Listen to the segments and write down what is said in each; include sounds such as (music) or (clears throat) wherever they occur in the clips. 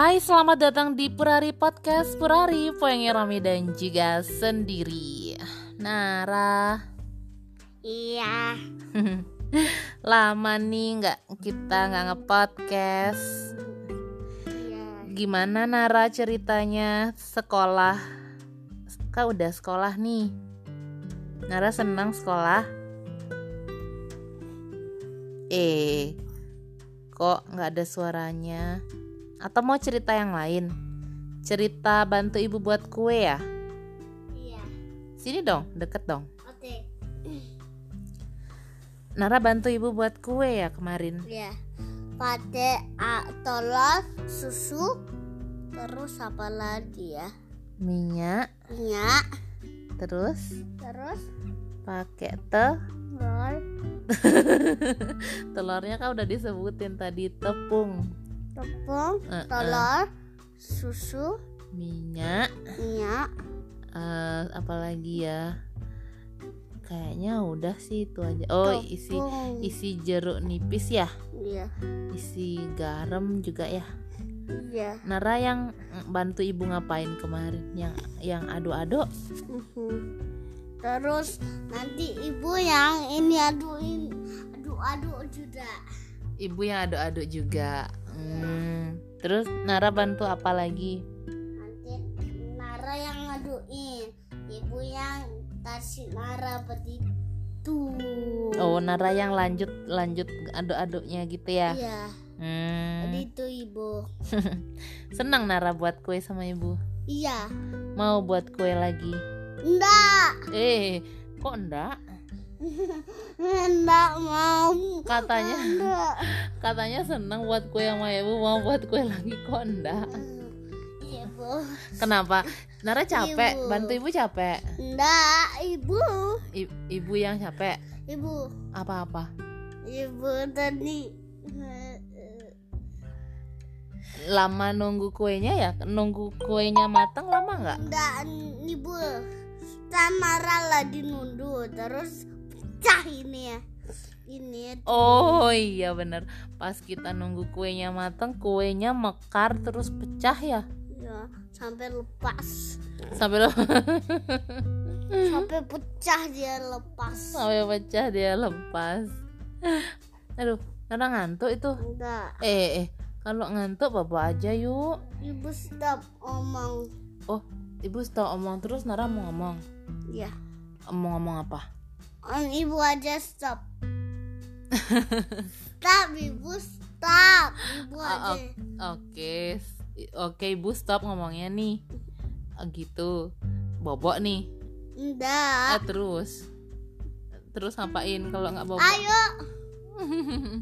Hai, selamat datang di Purari Podcast Purari Poyangnya Rami dan juga sendiri. Nara. Iya. (laughs) Lama nih nggak kita nggak ngepodcast. Iya. Gimana Nara ceritanya? Sekolah. Kau udah sekolah nih? Nara senang sekolah? Eh Kok nggak ada suaranya Atau mau cerita yang lain? Cerita bantu ibu buat kue ya? Iya. Sini dong, deket dong. Oke. (clears throat) Nara bantu ibu buat kue ya kemarin? Iya. Pakai telur, susu, terus apa lagi ya? Minyak. Minyak, Terus? Terus? Pakai telur, (laughs) Telurnya kan udah disebutin tadi tepung tepung, Eh, eh. telur, susu, Minyak minyak, eh apalagi ya Kayaknya udah sih itu aja Oh isi tepung. isi jeruk nipis ya Iya. Isi garam juga ya Iya. Nara yang bantu ibu ngapain kemarin Yang yang aduk-aduk Mhm. Terus nanti ibu yang ini aduin, aduk-aduk juga. Ibu yang aduk-aduk juga Hmm, Terus Nara bantu apa lagi? Nanti Nara yang ngaduin. Ibu yang kasih Nara begitu Oh Nara yang lanjut lanjut aduk-aduknya gitu ya? Iya. Hmm, begitu ibu. (laughs) Senang Nara buat kue sama ibu? Iya. Mau buat kue lagi? Enggak Eh kok enggak enggak mau. Katanya. Enggak. Katanya senang buat kue sama ibu Mau buat kue lagi kok enggak? Iya bu. Kenapa? Nara capek? Ibu. Bantu ibu capek? Enggak ibu. I- Ibu yang capek? Ibu. Apa-apa? Ibu tadi Lama nunggu kuenya ya? Nunggu kuenya matang lama nggak? enggak ibu. Tamara lagi nundu terus pecah ini ya. Ini Oh iya bener. Pas kita nunggu kuenya matang Kuenya mekar terus pecah ya? Ya sampai lepas. Sampai lo- (laughs) sampai pecah dia lepas. Sampai pecah dia lepas. Aduh Nara ngantuk itu. Enggak. Eh eh Kalau ngantuk bawa aja yuk. Ibu stop omong. Oh ibu setelah omong terus Nara mau ngomong? Ya Mau ngomong apa? Om, ibu aja stop. (laughs) Stop ibu stop. Ibu Oh, aja. Oke. S- Oke ibu stop ngomongnya nih. Oh, Gitu. Bobok nih. Enggak Ah, terus. Terus ngapain kalau nggak bobo ayo. (laughs)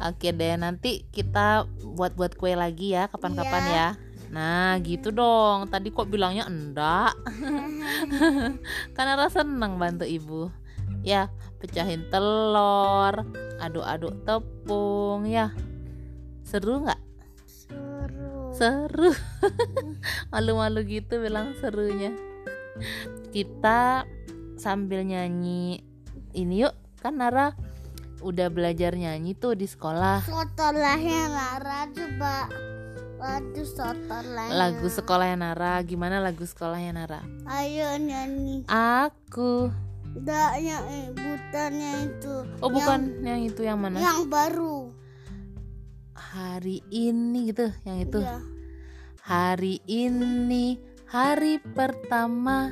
Oke deh nanti kita buat buat kue lagi ya kapan-kapan Iya. ya nah gitu dong. Tadi kok bilangnya enggak? (laughs) Karena rasa seneng bantu ibu. Ya pecahin telur aduk-aduk tepung ya. Seru nggak? Suruh seru. (laughs) Malu-malu gitu bilang serunya. Kita sambil nyanyi ini yuk. Kan Nara udah belajar nyanyi tuh di sekolah. Sotorlahnya Lara coba Lagu sotorlahnya lagu sekolahnya Nara. Gimana lagu sekolahnya Nara? Ayo nyanyi. Aku. Enggak yang itu. Oh bukan. Yang, itu yang mana? Yang baru. Hari ini gitu yang itu. Iya. hari ini hari pertama.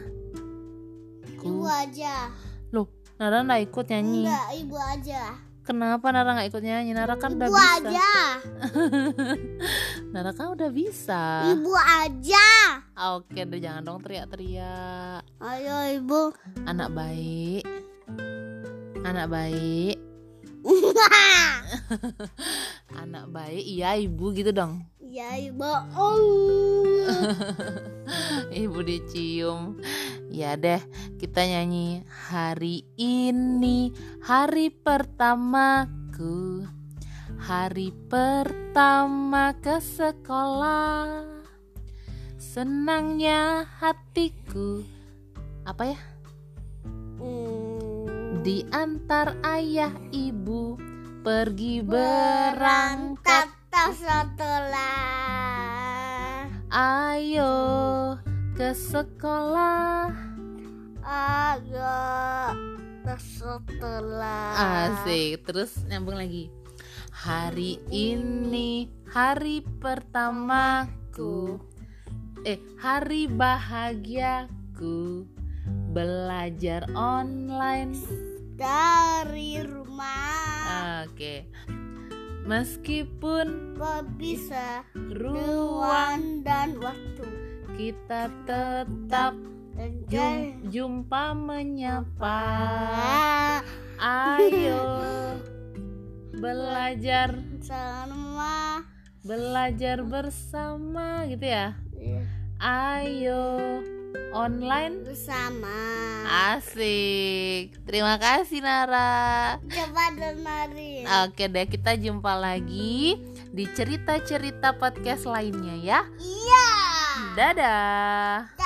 Ibu ku aja. Loh Nara nggak ikut nyanyi? Enggak ibu aja. Kenapa Nara nggak ikut nyanyi? Nara kan udah Ibu bisa. aja (laughs) Nara kan udah bisa. Ibu aja. Oke deh jangan dong teriak-teriak. Ayo ibu. Anak baik. Anak baik. (laughs) Anak baik. Iya ibu gitu dong. Ya ibu. Oh. (laughs) Ibu dicium. Ya deh kita nyanyi Hari ini Hari pertamaku Hari pertama ke sekolah Senangnya hatiku Apa ya? Hmm. Diantar ayah ibu pergi berangkat setelah Ayo ke sekolah. Agak setelah. Asik. Terus nyambung lagi. Hari ini hari pertamaku. Eh, hari bahagiaku. Belajar online. dari rumah. Oke. Meskipun Gak bisa ruang dan waktu. kita tetap jum- jumpa menyapa. Ah, Ayo (laughs) belajar sama belajar bersama gitu ya. Ayo online bersama. asik. Terima kasih Nara. Coba dengerin. Oke deh kita jumpa lagi di cerita-cerita podcast lainnya ya. Iya. Dadah.